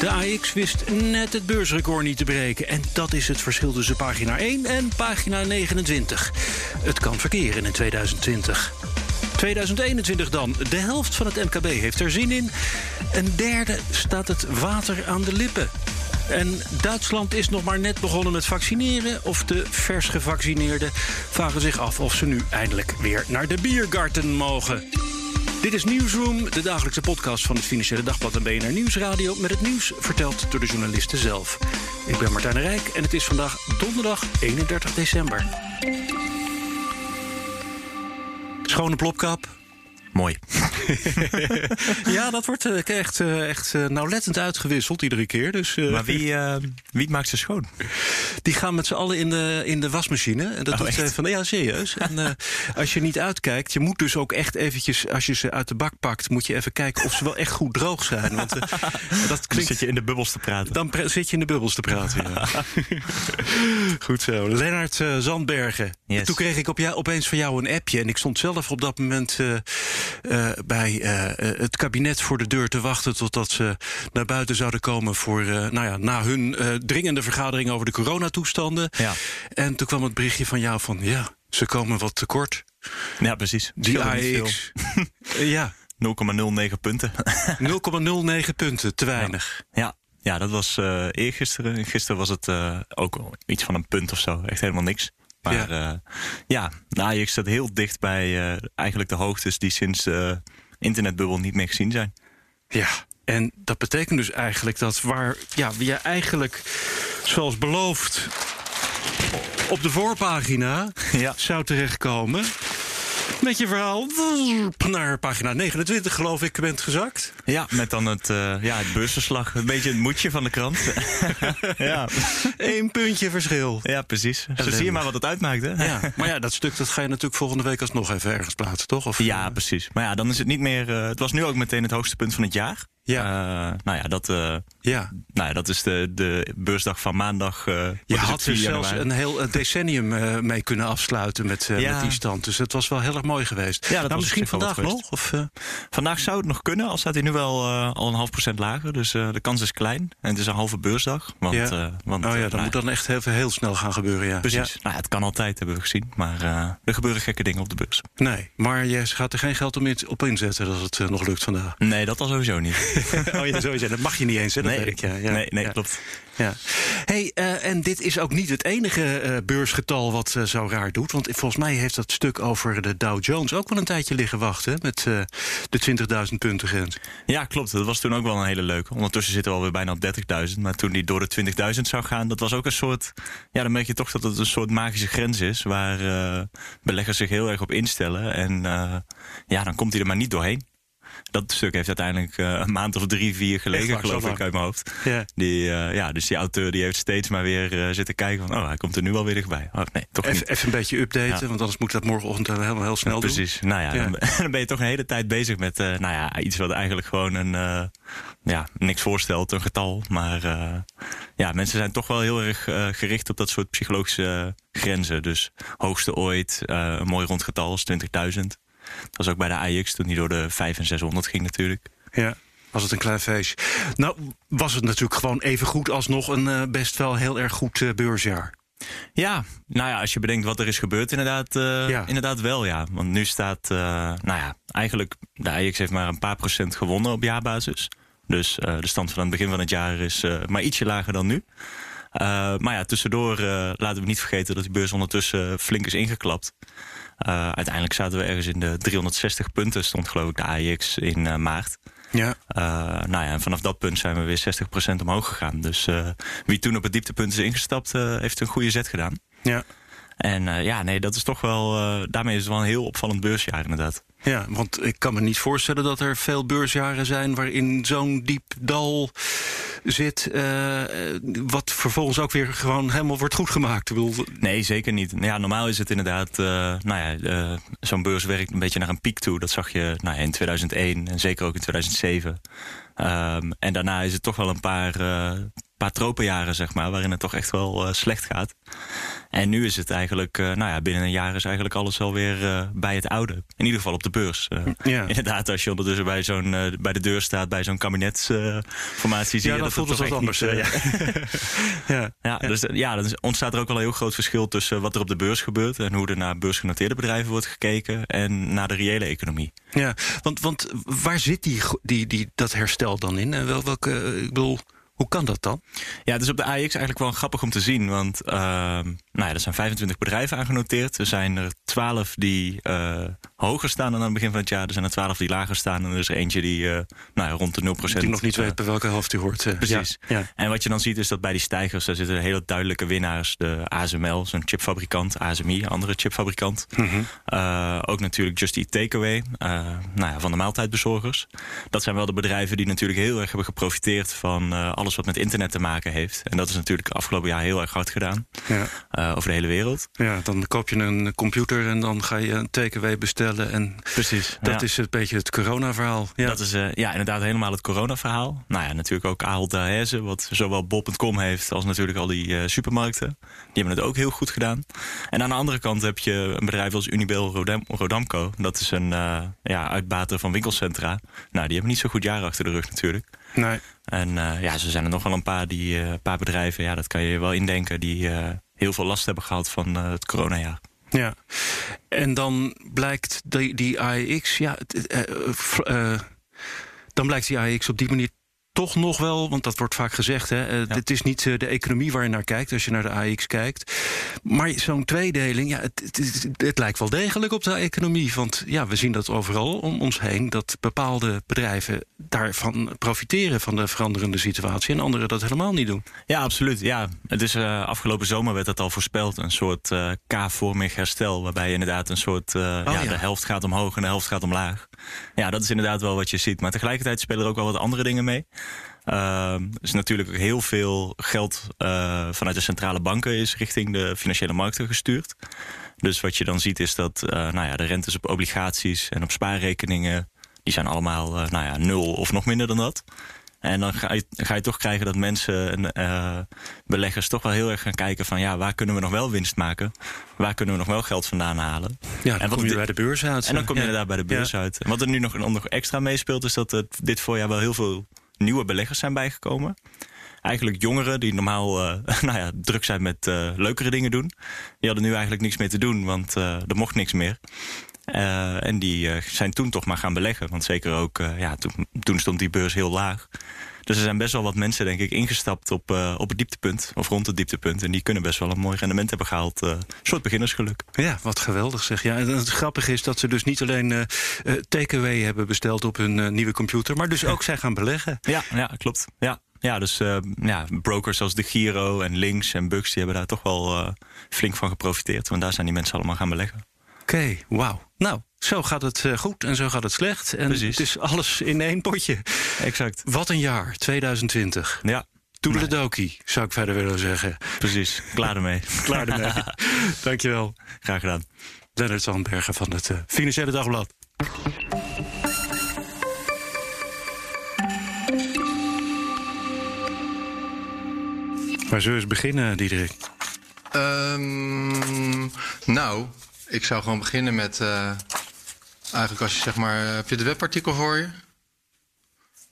De AX wist net het beursrecord niet te breken. En dat is het verschil tussen pagina 1 en pagina 29. Het kan verkeren in 2020. 2021 dan. De helft van het MKB heeft er zin in. Een derde staat het water aan de lippen. En Duitsland is nog maar net begonnen met vaccineren. Of de vers gevaccineerden vragen zich af of ze nu eindelijk weer naar de biergarten mogen. Dit is Nieuwsroom, de dagelijkse podcast van het Financiële Dagblad en BNR Nieuwsradio... met het nieuws verteld door de journalisten zelf. Ik ben Martijn Rijk en het is vandaag donderdag 31 december. Schone plopkap. Mooi. ja, dat wordt eh, echt, eh, echt eh, nauwlettend uitgewisseld iedere keer. Dus, Maar wie, wie maakt ze schoon? Die gaan met z'n allen in de, in de wasmachine. En dat Oh, doet ze van, ja, serieus. En als je niet uitkijkt, je moet dus ook echt eventjes... als je ze uit de bak pakt, moet je even kijken of ze wel echt goed droog zijn. Want dat Dan zit je in de bubbels te praten. Dan zit je in de bubbels te praten. Ja. Goed zo. Lennart eh, Zandbergen. Yes. Toen kreeg ik op jou, opeens van jou een appje. En ik stond zelf op dat moment bij eh, eh, het kabinet voor de deur te wachten. totdat ze naar buiten zouden komen voor. eh, nou ja, na hun dringende vergadering over de coronatoestanden. Ja. En toen kwam het berichtje van jou van ja, ze komen wat tekort. Ja, precies. Die. Eh, ja, 0,09 punten. 0,09 punten, te weinig. ja. ja, dat was eh eergisteren. Gisteren was het eh, ook iets van een punt of zo. Echt helemaal niks. Maar Ja. ja, ja de Ajax staat heel dicht bij eigenlijk de hoogtes die sinds internetbubbel niet meer gezien zijn. Ja, en dat betekent dus eigenlijk dat waar ja, je eigenlijk, zoals beloofd, op de voorpagina Ja. zou terechtkomen. Met je verhaal naar pagina 29, geloof ik, bent gezakt. Ja, met dan het, eh, ja, het. Een beetje het moedje van de krant. ja. Eén puntje verschil. ja, precies. Zo zie je maar wat het uitmaakt, hè? Ja, maar ja, dat stuk dat ga je natuurlijk volgende week alsnog even ergens plaatsen, toch? Of, Ja, precies. Maar ja, dan is het niet meer. eh, het was nu ook meteen het hoogste punt van het jaar. Ja. Eh, nou ja, dat, eh, ja. nou ja, dat is de, de beursdag van maandag. eh, Je had er 4 zelfs januari. een heel decennium mee kunnen afsluiten met, Ja. met die stand. Dus het was wel heel erg mooi geweest. Ja, dat nou, misschien vandaag nog? Of, Vandaag zou het nog kunnen, al staat hij nu wel al een half procent lager. Dus de kans is klein. En het is een halve beursdag. Want, Ja. want, oh ja, dat nou, moet dan echt even heel snel gaan gebeuren, ja. Precies. Nou, het kan altijd, hebben we gezien. Maar er gebeuren gekke dingen op de beurs. Nee, maar je gaat er geen geld op inzetten dat het nog lukt vandaag. Nee, dat al sowieso niet. oh ja, sowieso. Dat mag je niet eens, hè? Dat nee, weet ik, ja. ja. nee, nee ja. klopt. Ja. Hey, eh, en dit is ook niet het enige eh, beursgetal wat eh, zo raar doet. Want volgens mij heeft dat stuk over de Dow Jones ook wel een tijdje liggen wachten. hè, Met de 20.000 punten grens. Ja, klopt. Dat was toen ook wel een hele leuke. Ondertussen zitten we alweer bijna op 30.000. Maar toen die door de 20.000 zou gaan, dat was ook een soort... Ja, dan merk je toch dat het een soort magische grens is... waar beleggers zich heel erg op instellen. En ja, dan komt hij er maar niet doorheen. Dat stuk heeft uiteindelijk eh, een maand of drie, vier gelegen, waar, geloof ik, uit mijn hoofd. Ja. Die, eh, ja, dus die auteur die heeft steeds maar weer eh, zitten kijken van... oh, hij komt er nu wel weer dichtbij. Oh, nee, toch Even, niet. even een beetje updaten, Ja. want anders moet ik dat morgenochtend helemaal heel snel doen. Precies. Nou ja. Dan, ben je toch een hele tijd bezig met nou ja, iets wat eigenlijk gewoon een, ja, niks voorstelt, een getal. Maar ja, mensen zijn toch wel heel erg gericht op dat soort psychologische grenzen. Dus hoogste ooit, een mooi rond getal is 20.000. Dat was ook bij de Ajax toen die door de 5 en 600 ging natuurlijk. Ja, was het een klein feestje. Nou, was het natuurlijk gewoon even goed alsnog een eh, best wel heel erg goed eh, beursjaar. Ja, nou ja, als je bedenkt wat er is gebeurd, inderdaad, eh, Ja. inderdaad wel, ja. Want nu staat, nou ja, eigenlijk, de Ajax heeft maar een paar procent gewonnen op jaarbasis. Dus de stand van het begin van het jaar is maar ietsje lager dan nu. Eh, maar ja, tussendoor eh, laten we niet vergeten dat die beurs ondertussen flink is ingeklapt. Eh, uiteindelijk zaten we ergens in de 360 punten, stond geloof ik de Ajax in maart. Ja. Nou ja, en vanaf dat punt zijn we weer 60% omhoog gegaan. Dus wie toen op het dieptepunt is ingestapt, heeft een goede zet gedaan. Ja. En eh, ja, nee, dat is toch wel. eh, daarmee is het wel een heel opvallend beursjaar, inderdaad. Ja, want ik kan me niet voorstellen dat er veel beursjaren zijn waarin zo'n diep dal zit, uh, wat vervolgens ook weer gewoon helemaal wordt goedgemaakt. Nee, zeker niet. Ja, normaal is het inderdaad, nou ja, zo'n beurs werkt een beetje naar een piek toe. Dat zag je nou ja, in 2001 en zeker ook in 2007. Um, en daarna is het toch wel een paar, paar tropenjaren, zeg maar, waarin het toch echt wel uh, slecht gaat. En nu is het eigenlijk, uh, nou ja, binnen een jaar is eigenlijk alles alweer uh, bij het oude. In ieder geval op de beurs. Ja. Inderdaad, als je ondertussen bij, zo'n, bij de deur staat, bij zo'n kabinetsformatie, zie ja, je dat, dat het wat anders. Niet, ja. ja. Dus ja, dan ontstaat er ook wel een heel groot verschil tussen wat er op de beurs gebeurt en hoe er naar beursgenoteerde bedrijven wordt gekeken en naar de reële economie. Ja, want, want waar zit die, die, die, dat herstel dan in? En wel, welke, ik bedoel. Hoe kan dat dan? Ja, het is op de AX eigenlijk wel grappig om te zien. Want uh, nou ja, er zijn 25 bedrijven aangenoteerd. Er zijn er 12 die uh, hoger staan dan aan het begin van het jaar. Er zijn er 12 die lager staan. En er is er eentje die uh, nou ja, rond de 0%. Die nog niet weet bij welke helft u hoort. Precies. Ja. En wat je dan ziet is dat bij die stijgers... daar zitten hele duidelijke winnaars. De ASML, zo'n chipfabrikant. ASMI, andere chipfabrikant. Mm -hmm. ook natuurlijk Just Eat Takeaway. nou ja, van de maaltijdbezorgers. Dat zijn wel de bedrijven die natuurlijk heel erg hebben geprofiteerd... van alles wat met internet te maken heeft. En dat is natuurlijk afgelopen jaar heel erg hard gedaan. Ja. Over de hele wereld. Ja, dan koop je een computer en dan ga je een takeaway bestellen. En Precies. Dat is een beetje het corona-verhaal. Ja. Dat is uh, ja, inderdaad helemaal het corona-verhaal. Nou ja, natuurlijk ook Ahold Delhaize, wat zowel Bob.com heeft als natuurlijk al die uh, supermarkten. Die hebben het ook heel goed gedaan. En aan de andere kant heb je een bedrijf als Unibel Rodam Rodamco. Dat is een ja, uitbater van winkelcentra. Nou, die hebben niet zo goed jaar achter de rug natuurlijk. Nee. En ja, ze zijn er nog wel een paar, die, paar bedrijven, ja, dat kan je wel indenken, die heel veel last hebben gehad van het coronajaar. Ja, en dan blijkt die, die AEX, ja, dan blijkt die AEX op die manier toch nog wel, want dat wordt vaak gezegd, hè, uh, ja. dit is niet uh, de economie waar je naar kijkt als je naar de AX kijkt. Maar zo'n tweedeling, ja, het, het, het, lijkt wel degelijk op de economie. Want ja, we zien dat overal om ons heen, dat bepaalde bedrijven daarvan profiteren van de veranderende situatie en anderen dat helemaal niet doen. Ja, absoluut. Ja, het is uh, afgelopen zomer werd dat al voorspeld, een soort K-vormig herstel, waarbij je inderdaad een soort, oh, ja, ja, de helft gaat omhoog en de helft gaat omlaag. Ja, dat is inderdaad wel wat je ziet. Maar tegelijkertijd spelen er ook wel wat andere dingen mee. Uh, er is natuurlijk heel veel geld uh, vanuit de centrale banken is richting de financiële markten gestuurd. Dus wat je dan ziet is dat uh, nou ja, de rentes op obligaties en op spaarrekeningen... die zijn allemaal uh, nou ja, nul of nog minder dan dat. En dan ga je, ga je toch krijgen dat mensen en uh, beleggers toch wel heel erg gaan kijken van ja, waar kunnen we nog wel winst maken? Waar kunnen we nog wel geld vandaan halen? Ja, dan en wat kom je bij de beurs uit. En dan kom je ja. inderdaad bij de beurs ja. uit. En wat er nu nog, nog extra meespeelt, is dat het dit voorjaar wel heel veel nieuwe beleggers zijn bijgekomen. Eigenlijk jongeren die normaal uh, nou ja, druk zijn met uh, leukere dingen doen. Die hadden nu eigenlijk niks meer te doen, want er mocht niks meer. Uh, en die uh, zijn toen toch maar gaan beleggen. Want zeker ook, uh, ja, toen, toen, stond die beurs heel laag. Dus er zijn best wel wat mensen, denk ik, ingestapt op, op het dieptepunt. Of rond het dieptepunt. En die kunnen best wel een mooi rendement hebben gehaald. een soort beginnersgeluk. Ja, wat geweldig zeg. Ja, en het grappige is dat ze dus niet alleen takeaway hebben besteld op hun nieuwe computer. Maar dus ook zijn gaan beleggen. Ja, ja klopt. Ja. Ja, dus uh, ja, brokers zoals de Giro en Links en Bux... die hebben daar toch wel uh, flink van geprofiteerd. Want daar zijn die mensen allemaal gaan beleggen. Oké, okay, wauw. Nou, zo gaat het uh, goed en zo gaat het slecht. En Precies. het is alles in één potje. Exact. Wat een jaar, 2020. Ja. Toedeledokie, zou ik verder willen zeggen. Precies, klaar ermee. klaar ermee. Dankjewel. Graag gedaan. Lennart Zandbergen van het uh, Financiële Dagblad. Waar zullen we eens beginnen, Diederik? Um, nou, ik zou gewoon beginnen met. Uh, eigenlijk als je zeg maar. Heb je de webartikel voor je?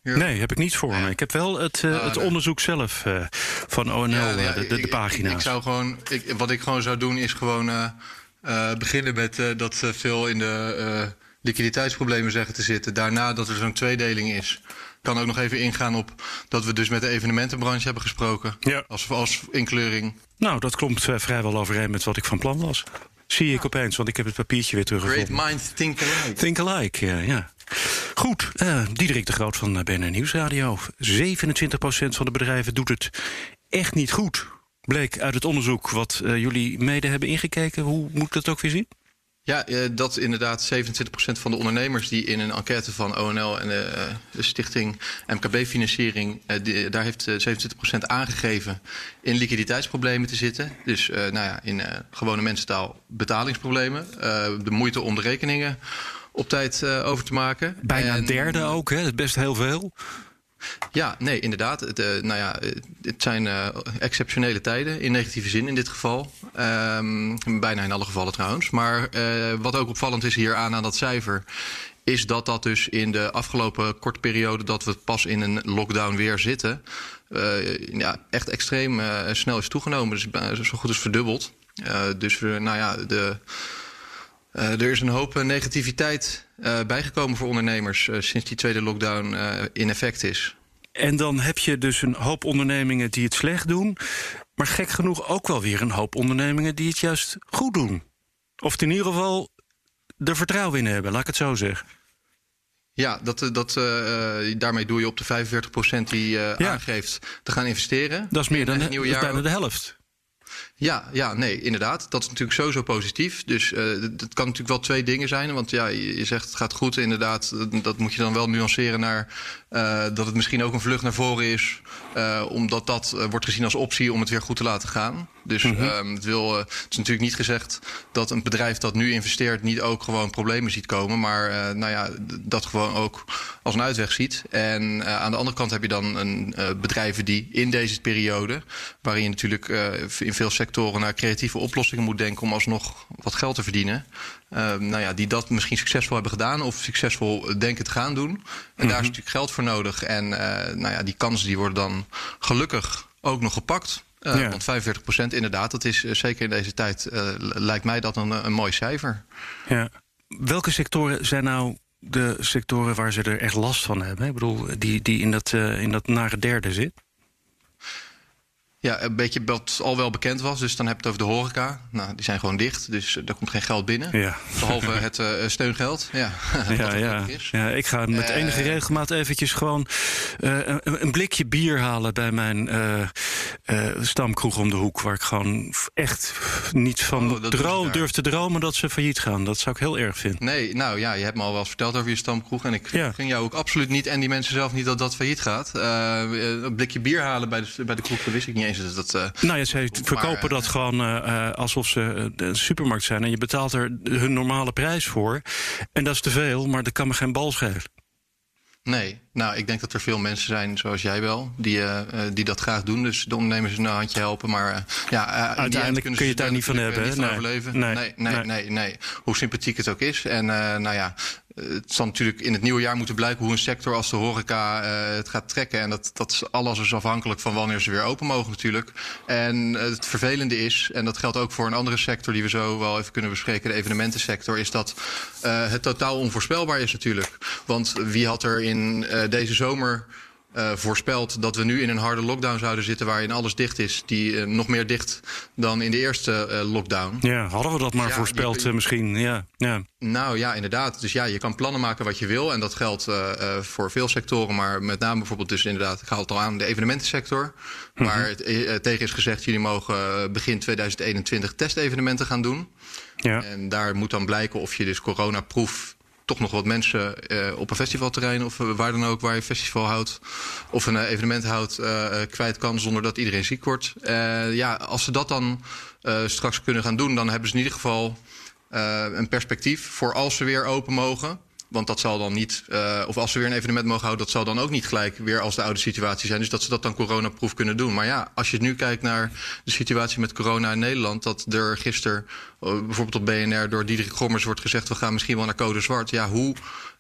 Hier? Nee, heb ik niet voor me. Ik heb wel het, uh, oh, het nee. onderzoek zelf uh, van ONL, ja, ja, de, de, de pagina's. Ik, zou gewoon, ik, wat ik gewoon zou doen is gewoon beginnen met dat veel in de liquiditeitsproblemen zeggen te zitten. Daarna dat er zo'n tweedeling is kan ook nog even ingaan op dat we dus met de evenementenbranche hebben gesproken. Ja. Als, als inkleuring. Nou, dat komt uh, vrijwel overeen met wat ik van plan was. Zie ik opeens, want ik heb het papiertje weer teruggevonden. Great minds think alike. Think alike, ja. ja. Goed, uh, Diederik de Groot van BNR Nieuwsradio. 27% van de bedrijven doet het echt niet goed. Bleek uit het onderzoek wat uh, jullie mede hebben ingekeken. Hoe moet ik dat ook weer zien? Ja, eh, dat inderdaad 27% van de ondernemers die in een enquête van ONL en de, de stichting MKB-financiering, daar heeft 27% aangegeven in liquiditeitsproblemen te zitten. Dus nou ja, in gewone mensentaal betalingsproblemen, de moeite om de rekeningen op tijd over te maken. Bijna een derde ook, hè? dat is best heel veel. Ja, nee, inderdaad. Het, uh, nou ja, het zijn uh, exceptionele tijden, in negatieve zin in dit geval. Um, bijna in alle gevallen trouwens. Maar uh, wat ook opvallend is hier aan dat cijfer... is dat dat dus in de afgelopen korte periode... dat we pas in een lockdown weer zitten... ja, echt extreem snel is toegenomen. Dus zo goed als verdubbeld. dus nou ja, de... Er is een hoop negativiteit bijgekomen voor ondernemers sinds die tweede lockdown in effect is. En dan heb je dus een hoop ondernemingen die het slecht doen. Maar gek genoeg ook wel weer een hoop ondernemingen die het juist goed doen. Of in ieder geval er vertrouwen in hebben, laat ik het zo zeggen. Ja, dat, dat, uh, daarmee doe je op de 45% die uh, ja. aangeeft te gaan investeren. Dat is meer dan nieuwe jaar bijna de helft. Ja, ja, nee, inderdaad. Dat is natuurlijk sowieso positief. Dus uh, dat kan natuurlijk wel twee dingen zijn. Want ja, je zegt het gaat goed, inderdaad. Dat moet je dan wel nuanceren naar uh, dat het misschien ook een vlucht naar voren is. Uh, omdat dat wordt gezien als optie om het weer goed te laten gaan. Dus mm -hmm. het, wil, het is natuurlijk niet gezegd dat een bedrijf dat nu investeert niet ook gewoon problemen ziet komen. Maar nou ja, dat gewoon ook als een uitweg ziet. En aan de andere kant heb je dan een, bedrijven die in deze periode, waarin je natuurlijk in veel sectoren naar creatieve oplossingen moet denken om alsnog wat geld te verdienen. Uh, nou ja, die dat misschien succesvol hebben gedaan of succesvol denken te gaan doen. En daar is mhm. natuurlijk geld voor nodig. En uh, nou ja, die kansen die worden dan gelukkig ook nog gepakt. Uh, ja. Want 45% inderdaad, dat is zeker in deze tijd, lijkt mij dat een, een mooi cijfer. Ja. Welke sectoren zijn nou de sectoren waar ze er echt last van hebben? Ik bedoel, die, die in, dat, in dat nare derde zit? Ja, een beetje wat al wel bekend was. Dus dan heb je het over de horeca. Nou, die zijn gewoon dicht. Dus er komt geen geld binnen. Ja. Behalve het uh, steungeld. Ja, ja, ja. ja, ik ga met uh, enige regelmaat eventjes gewoon uh, een, een, blikje bier halen bij mijn stamkroeg om de hoek. Waar ik gewoon echt niet van oh, droom, durf te dromen dat ze failliet gaan. Dat zou ik heel erg vinden. Nee, nou ja, je hebt me al wel eens verteld over je stamkroeg. En ik ja. ging jou ook absoluut niet en die mensen zelf niet dat dat failliet gaat. een blikje bier halen bij de, bij de kroeg, dat wist ik niet eens. Dat, nou ja, ze verkopen maar, dat gewoon uh, alsof ze een supermarkt zijn. En je betaalt er hun normale prijs voor. En dat is te veel, maar dat kan me geen bal schelen. Nee, nou, ik denk dat er veel mensen zijn, zoals jij wel, die, uh, die dat graag doen. Dus de ondernemers een handje helpen. Maar uh, ja, uiteindelijk kun je daar niet van hebben. Niet nee. overleven. Nee. Nee, nee, nee, nee, nee, Hoe sympathiek het ook is. En nou ja, het zal natuurlijk in het nieuwe jaar moeten blijken hoe een sector als de horeca uh, het gaat trekken. En dat, dat is alles is afhankelijk van wanneer ze weer open mogen natuurlijk. En het vervelende is, en dat geldt ook voor een andere sector die we zo wel even kunnen bespreken, de evenementensector, is dat het totaal onvoorspelbaar is natuurlijk. Want wie had er in deze zomer uh, voorspeld dat we nu in een harde lockdown zouden zitten waarin alles dicht is, die uh, nog meer dicht dan in de eerste uh, lockdown. Ja, hadden we dat maar ja, voorspeld je, misschien. Ja, ja. Nou ja, inderdaad. Dus ja, je kan plannen maken wat je wil en dat geldt voor veel sectoren, maar met name bijvoorbeeld dus inderdaad, ik haal het al aan, de evenementensector, mm -hmm. waar tegen is gezegd, jullie mogen begin 2021 testevenementen gaan doen. Ja. En daar moet dan blijken of je dus coronaproof toch nog wat mensen uh, op een festivalterrein of uh, waar dan ook waar je een festival houdt of een uh, evenement houdt kwijt kan zonder dat iedereen ziek wordt. ja, als ze dat dan straks kunnen gaan doen, dan hebben ze in ieder geval een perspectief voor als ze weer open mogen. Want dat zal dan niet, uh, of als ze weer een evenement mogen houden, dat zal dan ook niet gelijk weer als de oude situatie zijn. Dus dat ze dat dan coronaproef kunnen doen. Maar ja, als je nu kijkt naar de situatie met corona in Nederland, dat er gisteren uh, bijvoorbeeld op BNR door Diederik Gommers wordt gezegd: we gaan misschien wel naar code zwart. Ja, hoe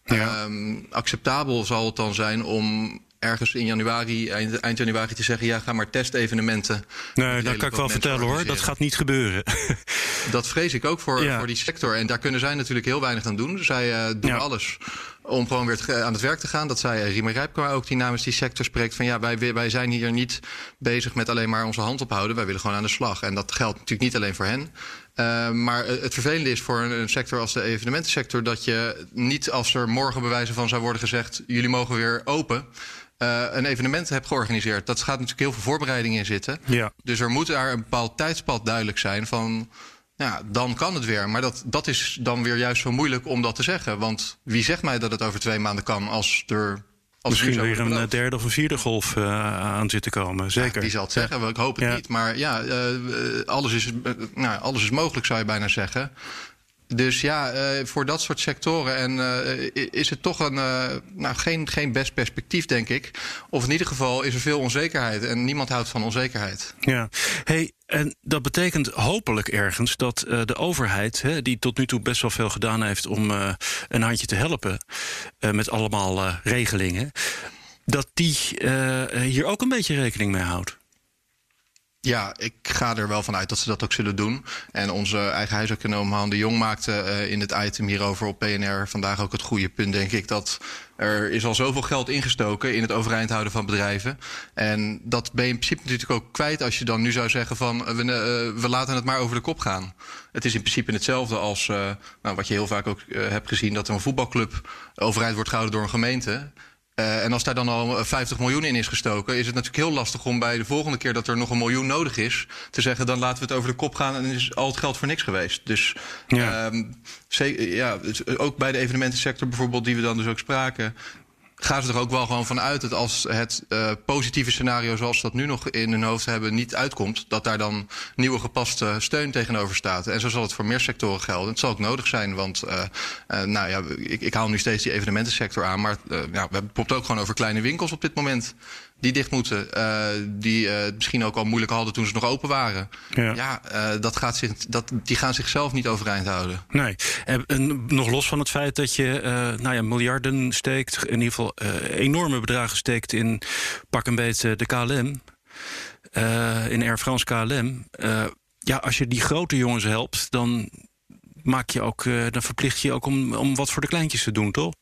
ja. Um, acceptabel zal het dan zijn om ergens in januari, eind, eind, januari te zeggen... ja, ga maar testevenementen. Nee, dat kan ik wel vertellen hoor. Dat gaat niet gebeuren. dat vrees ik ook voor, ja. voor die sector. En daar kunnen zij natuurlijk heel weinig aan doen. Zij uh, doen ja. alles om gewoon weer aan het werk te gaan. Dat zei Riemer Rijpkema ook, die namens die sector spreekt... van ja, wij, wij zijn hier niet bezig met alleen maar onze hand ophouden. Wij willen gewoon aan de slag. En dat geldt natuurlijk niet alleen voor hen. Uh, maar het vervelende is voor een, een, sector als de evenementensector... dat je niet als er morgen bewijzen van zou worden gezegd... jullie mogen weer open... Uh, een evenement hebt georganiseerd. Dat gaat natuurlijk heel veel voorbereiding in zitten. Ja. Dus er moet daar een bepaald tijdspad duidelijk zijn van ja, dan kan het weer. Maar dat, dat is dan weer juist zo moeilijk om dat te zeggen. Want wie zegt mij dat het over twee maanden kan als er. Als Misschien weer een eh, derde of een vierde golf uh, aan zit te komen. Zeker. Ja, die zal het zeggen. Ja. Ik hoop het ja. niet. Maar ja, uh, alles, is, nou, alles is mogelijk, zou je bijna zeggen. Dus ja, uh, voor dat soort sectoren en, uh, is het toch een, uh, nou, geen, geen best perspectief, denk ik. Of in ieder geval is er veel onzekerheid en niemand houdt van onzekerheid. Ja, hey, en dat betekent hopelijk ergens dat de overheid, hè, die tot nu toe best wel veel gedaan heeft om een handje te helpen met allemaal regelingen, dat die hier ook een beetje rekening mee houdt. Ja, ik ga er wel van uit dat ze dat ook zullen doen. En onze eigen huiseconoom Han de Jong maakte uh, in het item hierover op PNR vandaag ook het goede punt, denk ik, dat er is al zoveel geld ingestoken in het overeind houden van bedrijven. En dat ben je in principe natuurlijk ook kwijt als je dan nu zou zeggen van we, uh, we laten het maar over de kop gaan. Het is in principe hetzelfde als nou, wat je heel vaak ook hebt gezien, dat er een voetbalclub overeind wordt gehouden door een gemeente. Uh, en als daar dan al 50 miljoen in is gestoken, is het natuurlijk heel lastig om bij de volgende keer dat er nog een miljoen nodig is, te zeggen dan laten we het over de kop gaan en is al het geld voor niks geweest. Dus ja. Um, ja, ook bij de evenementensector bijvoorbeeld, die we dan dus ook spraken, gaan ze er ook wel gewoon van uit dat als het uh, positieve scenario zoals ze dat nu nog in hun hoofd hebben niet uitkomt, dat daar dan nieuwe gepaste steun tegenover staat. En zo zal het voor meer sectoren gelden. Het zal ook nodig zijn, want uh, nou ja, ik, ik haal nu steeds die evenementensector aan, maar ja, we hebben het ook gewoon over kleine winkels op dit moment die dicht moeten. Uh, die uh, misschien ook al moeilijk hadden toen ze nog open waren. Ja, ja uh, dat gaat zich, dat, die gaan zichzelf niet overeind houden. Nee, en, en nog los van het feit dat je nou ja, miljarden steekt... in ieder geval enorme bedragen steekt in pak een beetje de KLM... in Air France KLM... ja, als je die grote jongens helpt, dan, maak je ook, dan verplicht je ook om, om wat voor de kleintjes te doen, toch?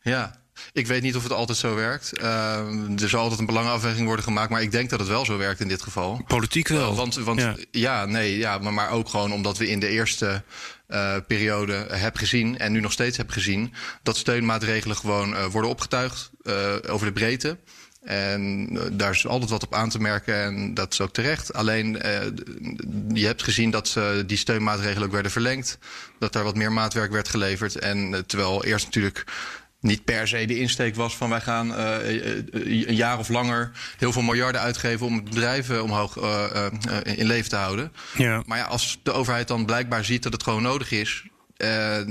Ja, ik weet niet of het altijd zo werkt. Uh, er zal altijd een belangenafweging worden gemaakt, maar ik denk dat het wel zo werkt in dit geval. Politiek wel. Uh, want want ja. ja. nee, ja, maar, maar ook gewoon omdat we in de eerste uh, periode hebben gezien en nu nog steeds hebben gezien dat steunmaatregelen gewoon uh, worden opgetuigd over de breedte. En daar is altijd wat op aan te merken en dat is ook terecht. Alleen je hebt gezien dat die steunmaatregelen ook werden verlengd. Dat daar wat meer maatwerk werd geleverd. En terwijl eerst natuurlijk niet per se de insteek was van wij gaan uh, een jaar of langer heel veel miljarden uitgeven om bedrijven omhoog uh, uh, in leven te houden. Ja. Maar ja, als de overheid dan blijkbaar ziet dat het gewoon nodig is,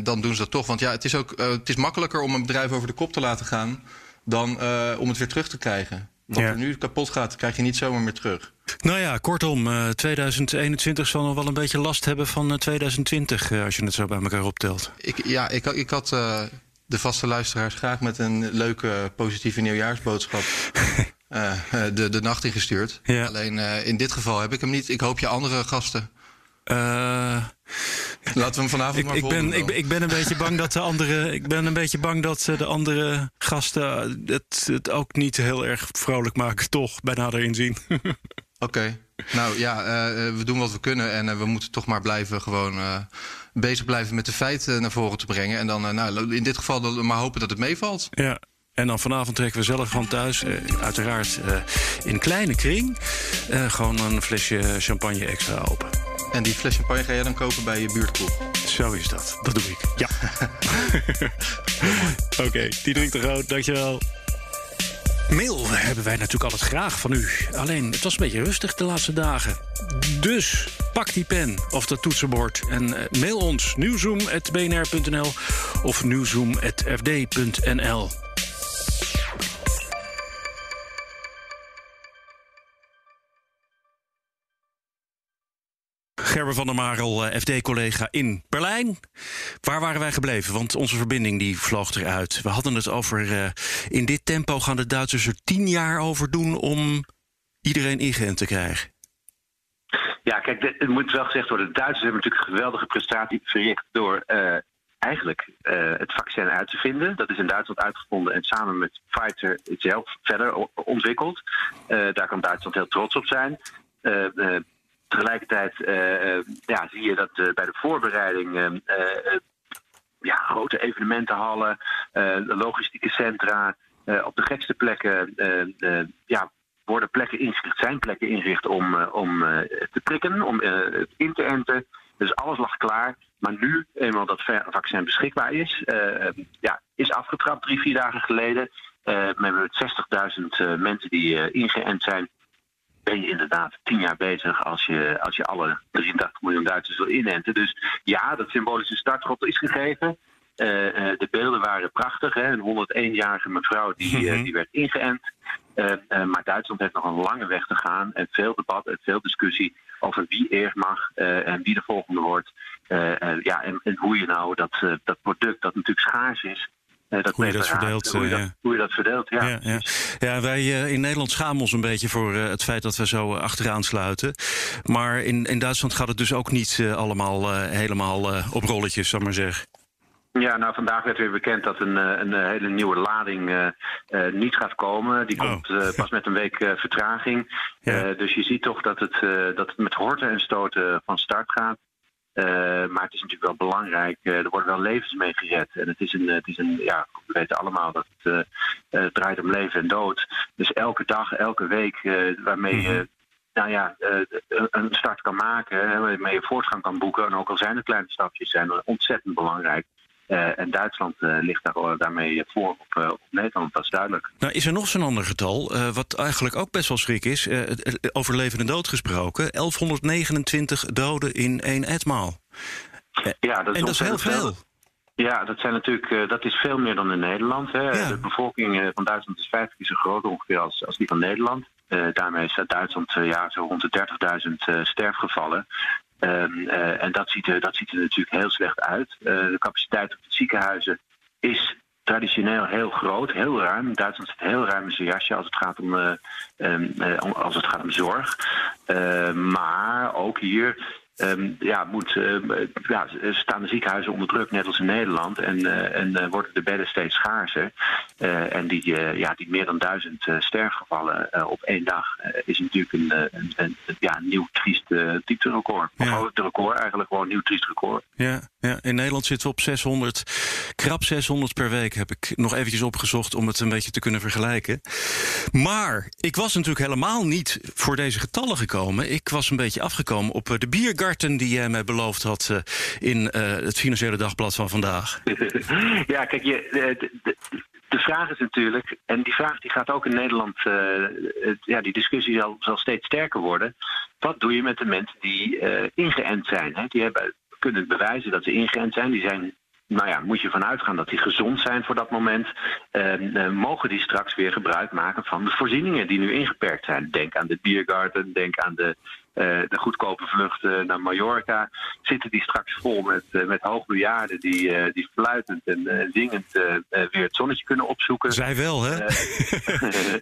dan doen ze dat toch. Want ja, het is ook het is makkelijker om een bedrijf over de kop te laten gaan dan om het weer terug te krijgen. Wat ja. er nu kapot gaat, krijg je niet zomaar meer terug. Nou ja, kortom, 2021 zal nog wel een beetje last hebben van 2020 als je het zo bij elkaar optelt. Ik, ja, ik, ik had de vaste luisteraars graag met een leuke positieve nieuwjaarsboodschap uh, de, de nacht ingestuurd. Ja. Alleen uh, in dit geval heb ik hem niet. Ik hoop je andere gasten. Uh, Laten we hem vanavond ik, maar ik ben, ik, ik, ben een beetje bang dat de andere. Ik ben een beetje bang dat de andere gasten het, het ook niet heel erg vrolijk maken, toch, bij nader inzien. Oké. Okay. Nou ja, we doen wat we kunnen en we moeten toch maar blijven gewoon bezig blijven met de feiten naar voren te brengen. En dan nou, in dit geval maar hopen dat het meevalt. Ja. En dan vanavond trekken we zelf gewoon thuis, uiteraard in kleine kring, gewoon een flesje champagne extra open. En die fles champagne ga jij dan kopen bij je buurtkroeg? Zo is dat. Dat doe ik. Ja. Oké, okay, Diederik de Groot, dankjewel. Mail hebben wij natuurlijk altijd graag van u. Alleen, het was een beetje rustig de laatste dagen. Dus pak die pen of dat toetsenbord en mail ons nieuwzoom.bnr.nl of nieuwzoom.fd.nl. Gerber van der Marel, eh, FD-collega in Berlijn. Waar waren wij gebleven? Want onze verbinding die vloog eruit. We hadden het over... Uh, in dit tempo gaan de Duitsers er tien jaar over doen... om iedereen ingeënt te krijgen. Ja, kijk, het moet wel gezegd worden. De Duitsers hebben natuurlijk een geweldige prestatie verricht... door uh, eigenlijk uh, het vaccin uit te vinden. Dat is in Duitsland uitgevonden en samen met Pfizer zelf verder ontwikkeld. daar kan Duitsland heel trots op zijn tegelijkertijd ja, zie je dat bij de voorbereiding ja, grote evenementenhallen, logistieke centra, op de gekste plekken ja, worden plekken ingericht, zijn plekken ingericht om, om te prikken, om in te enten. Dus alles lag klaar. Maar nu, eenmaal dat vaccin beschikbaar is, ja, is afgetrapt drie, vier dagen geleden. we hebben 60.000 mensen die ingeënt zijn ben je inderdaad tien jaar bezig als je, als je alle 83 miljoen Duitsers wil inenten. Dus ja, dat symbolische startschot is gegeven. Uh, uh, de beelden waren prachtig. Hè? Een 101-jarige mevrouw die, uh, die werd ingeënt. maar Duitsland heeft nog een lange weg te gaan. En veel debat en veel discussie over wie eerst mag en wie de volgende wordt. ja, en, en, hoe je nou dat, dat product, dat natuurlijk schaars is, dat hoe je dat verdeelt. Hoe je, dat, hoe je dat verdeelt, ja. Ja, ja. ja wij uh, in Nederland schamen ons een beetje voor uh, het feit dat we zo uh, achteraan sluiten. Maar in, in Duitsland gaat het dus ook niet allemaal helemaal op rolletjes, zal maar zeggen. Ja, nou vandaag werd weer bekend dat een, een hele nieuwe lading niet gaat komen. Die oh. komt pas met een week vertraging. Ja. dus je ziet toch dat het, dat het met horten en stoten van start gaat. Maar het is natuurlijk wel belangrijk. Er worden wel levens mee gered. En het is een, het is een ja, we weten allemaal dat het uh, draait om leven en dood. Dus elke dag, elke week waarmee je. Mhm. Nou ja, een start kan maken, waarmee je voortgang kan boeken. En ook al zijn het kleine stapjes, zijn ontzettend belangrijk. Uh, en Duitsland uh, ligt daar, daarmee voor op, op, Nederland, dat is duidelijk. Nou, is er nog zo'n ander getal, wat eigenlijk ook best wel schrik is, over leven en dood gesproken. 1129 doden in één etmaal. Ja, dat is en dat is heel veel. Ja, dat, zijn natuurlijk, dat is veel meer dan in Nederland. Hè. Ja. De bevolking van Duitsland is vijf keer zo groot ongeveer als, als die van Nederland. daarmee staat Duitsland ja, zo rond de 30.000 sterfgevallen. Um, en dat ziet, er, dat ziet er natuurlijk heel slecht uit. Uh, de capaciteit op de ziekenhuizen is traditioneel heel groot, heel ruim. Duitsland zit heel ruim in zijn jasje als het gaat om, uh, um, als het gaat om zorg. maar ook hier Um, ja, moet, uh, ja, staan de ziekenhuizen onder druk, net als in Nederland. En, uh, en uh, worden de bedden steeds schaarser. en die, ja, die meer dan duizend sterfgevallen op één dag is natuurlijk een, een, een, ja, nieuw triest diepterecord. Ja. Of het record eigenlijk gewoon een nieuw triest record. Ja, ja, in Nederland zitten we op 600, krap 600 per week heb ik nog eventjes opgezocht om het een beetje te kunnen vergelijken. Maar ik was natuurlijk helemaal niet voor deze getallen gekomen. Ik was een beetje afgekomen op de biergarten die jij mij beloofd had uh, in uh, het Financiële Dagblad van vandaag? ja, kijk, je, de, de, de, vraag is natuurlijk, en die vraag die gaat ook in Nederland, ja, die discussie zal, zal, steeds sterker worden. Wat doe je met de mensen die ingeënt zijn? Hè? Die hebben kunnen bewijzen dat ze ingeënt zijn. Die zijn nou ja, moet je vanuit uitgaan dat die gezond zijn voor dat moment. Uh, mogen die straks weer gebruik maken van de voorzieningen die nu ingeperkt zijn. Denk aan de biergarten, denk aan de eh, de goedkope vluchten naar Mallorca, zitten die straks vol met, uh, met hoogbejaarden die, uh, die fluitend en zingend weer het zonnetje kunnen opzoeken. Zij wel, hè?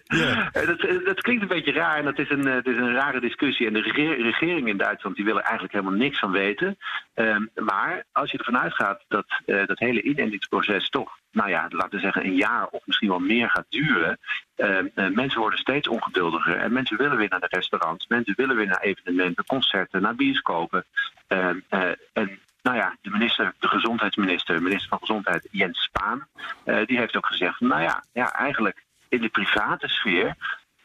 ja. dat, dat klinkt een beetje raar en dat is een, het is een rare discussie. En de regering in Duitsland die willen eigenlijk helemaal niks van weten. Ehm, maar als je ervan uitgaat dat dat hele inendingsproces toch nou ja, laten we zeggen, een jaar of misschien wel meer gaat duren. Uh, mensen worden steeds ongeduldiger en mensen willen weer naar de restaurants, mensen willen weer naar evenementen, concerten, naar bioscopen. Uh, en nou ja, de minister, de gezondheidsminister, minister van Gezondheid Jens Spaan, die heeft ook gezegd: nou ja, ja, eigenlijk in de private sfeer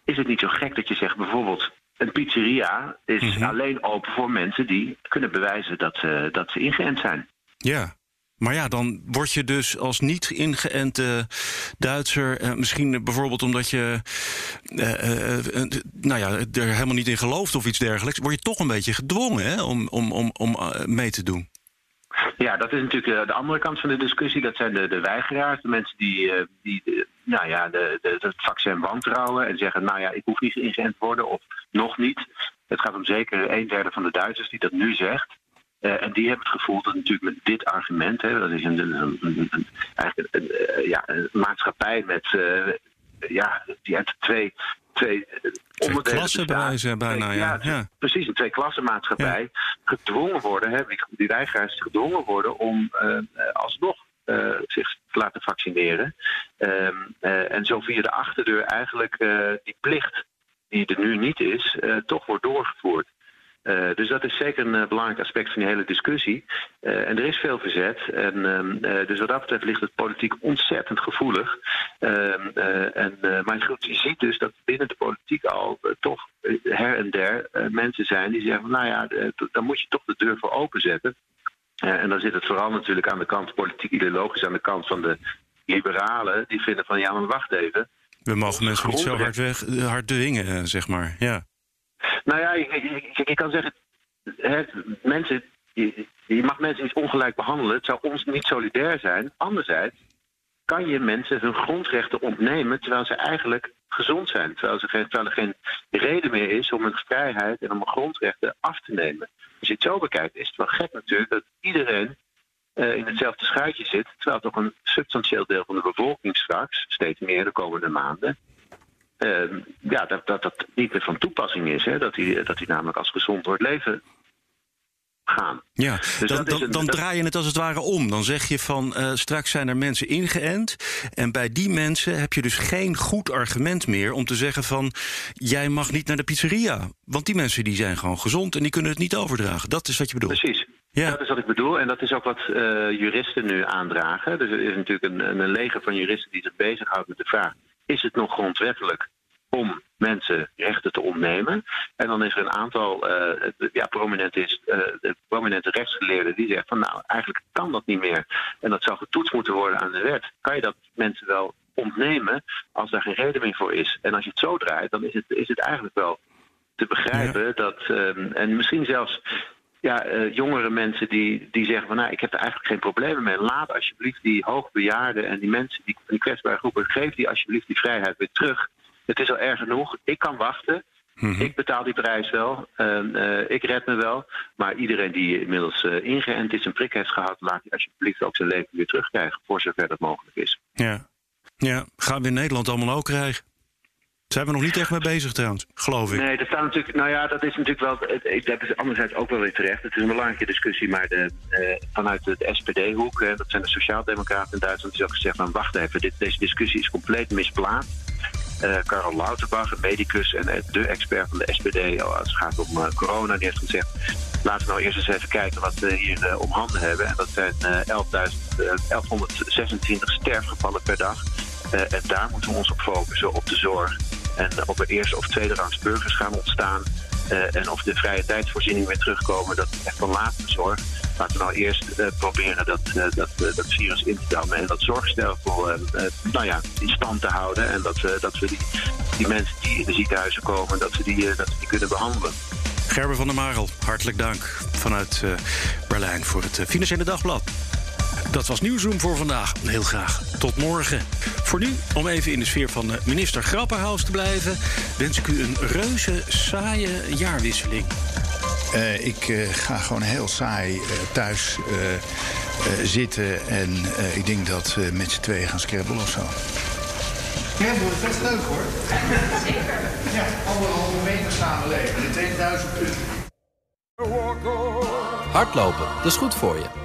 is het niet zo gek dat je zegt bijvoorbeeld. Een pizzeria is mhm. alleen open voor mensen die kunnen bewijzen dat ze, dat ze ingeënt zijn. Ja, maar ja, dan word je dus als niet ingeënte Duitser, eh, misschien bijvoorbeeld omdat je eh, eh, nou ja, er helemaal niet in gelooft of iets dergelijks, word je toch een beetje gedwongen hè, om, om, om, om mee te doen. Ja, dat is natuurlijk de andere kant van de discussie. Dat zijn de, de weigeraars, de mensen die, die nou ja, de, het vaccin wantrouwen en zeggen: Nou ja, ik hoef niet ingeënt te worden of nog niet. Het gaat om zeker een derde van de Duitsers die dat nu zegt. Uh, en die hebben het gevoel dat natuurlijk met dit argument, hè, dat is een, een, een, eigenlijk een, uh, ja, een maatschappij met, uh, ja, die uit twee, twee onderdelen klassenbewijzen bijna, ja. ja. Precies, een twee klassenmaatschappij ja. gedwongen worden, hè, die, die weigeraars gedwongen worden om alsnog zich te laten vaccineren. Ehm, en zo via de achterdeur eigenlijk die plicht, die er nu niet is, toch wordt doorgevoerd. Uh, dus dat is zeker een uh, belangrijk aspect van die hele discussie. Uh, en er is veel verzet. En, ehm, dus wat dat betreft ligt het politiek ontzettend gevoelig. Ehm, en, maar goed, je ziet dus dat binnen de politiek al toch her en der mensen zijn die zeggen: nou ja, dan moet je toch de deur voor openzetten. en dan zit het vooral natuurlijk aan de kant, politiek ideologisch, aan de kant van de liberalen. Die vinden van ja, maar wacht even. We mogen mensen niet zo hard, weg, hard dwingen, zeg maar. Ja. Nou ja, je, kan zeggen, mensen, je, mag mensen niet ongelijk behandelen. Het zou ons niet solidair zijn. Anderzijds kan je mensen hun grondrechten ontnemen terwijl ze eigenlijk gezond zijn. Terwijl, ze er geen reden meer is om hun vrijheid en om hun grondrechten af te nemen. Als je het zo bekijkt, is het wel gek natuurlijk dat iedereen uh, in hetzelfde schuitje zit. Terwijl toch een substantieel deel van de bevolking straks, steeds meer de komende maanden, uh, ja, dat, dat dat niet meer van toepassing is. Hè? Dat hij dat namelijk als gezond door het leven gaan. Ja, dus dan, dan, dan draai je het als het ware om. Dan zeg je van uh, straks zijn er mensen ingeënt. En bij die mensen heb je dus geen goed argument meer om te zeggen van jij mag niet naar de pizzeria. Want die mensen die zijn gewoon gezond en die kunnen het niet overdragen. Dat is wat je bedoelt. Precies. Ja. Dat is wat ik bedoel. En dat is ook wat uh, juristen nu aandragen. Dus er is natuurlijk een, een leger van juristen die zich bezighoudt met de vraag: is het nog grondwettelijk om mensen rechten te ontnemen. En dan is er een aantal uh, ja, prominente, is, uh, prominente rechtsgeleerden die zeggen van nou, eigenlijk kan dat niet meer. En dat zou getoetst moeten worden aan de wet. Kan je dat mensen wel ontnemen als daar geen reden meer voor is? En als je het zo draait, dan is het, is het eigenlijk wel te begrijpen dat, um, en misschien zelfs ja, uh, jongere mensen die, die zeggen van nou, ik heb er eigenlijk geen problemen mee. Laat alsjeblieft die hoogbejaarden en die mensen, die, die kwetsbare groepen, geef die alsjeblieft die vrijheid weer terug. Het is al erg genoeg. Ik kan wachten. Mhm. Ik betaal die prijs wel. Uh, ik red me wel. Maar iedereen die inmiddels uh, ingeënt is en prik heeft gehad, laat hij alsjeblieft ook zijn leven weer terugkrijgen. Voor zover dat mogelijk is. Ja, ja. gaan we in Nederland allemaal ook krijgen? Zijn we nog niet echt mee bezig trouwens, geloof ik. Nee, dat staat natuurlijk. Nou ja, dat is natuurlijk wel. Dat is anderzijds ook wel weer terecht. Het is een belangrijke discussie, maar de, uh, vanuit de SPD-hoek, dat zijn de Sociaaldemocraten in Duitsland, is ook gezegd: van wacht even, dit, deze discussie is compleet misplaatst. Uh, Karel Lauterbach, medicus en de expert van de SPD als het gaat om corona, die heeft gezegd: laten we nou eerst eens even kijken wat we hier om handen hebben. En dat zijn 1126 sterfgevallen per dag. en daar moeten we ons op focussen, op de zorg. En of er eerste of tweede rangs burgers gaan ontstaan. en of de vrije tijdsvoorzieningen weer terugkomen, dat is echt van laatste zorg laten we nou eerst uh, proberen dat, uh, dat, dat virus in te dammen en dat zorgstelsel nou ja, in stand te houden. En dat, dat we die, die mensen die in de ziekenhuizen komen, dat we die, dat we die kunnen behandelen. Gerber van der Marel, hartelijk dank vanuit Berlijn voor het Financiële Dagblad. Dat was Nieuwsroom voor vandaag. Heel graag tot morgen. Voor nu, om even in de sfeer van minister Grapperhaus te blijven... wens ik u een reuze saaie jaarwisseling. Uh, ik uh, ga gewoon heel saai uh, thuis zitten. En ik denk dat we met z'n tweeën gaan scrabbelen of zo. Dat wordt best leuk hoor. Zeker. Ja, anderhalve meter samen leven. 2000 punten. Hardlopen, dat is goed voor je.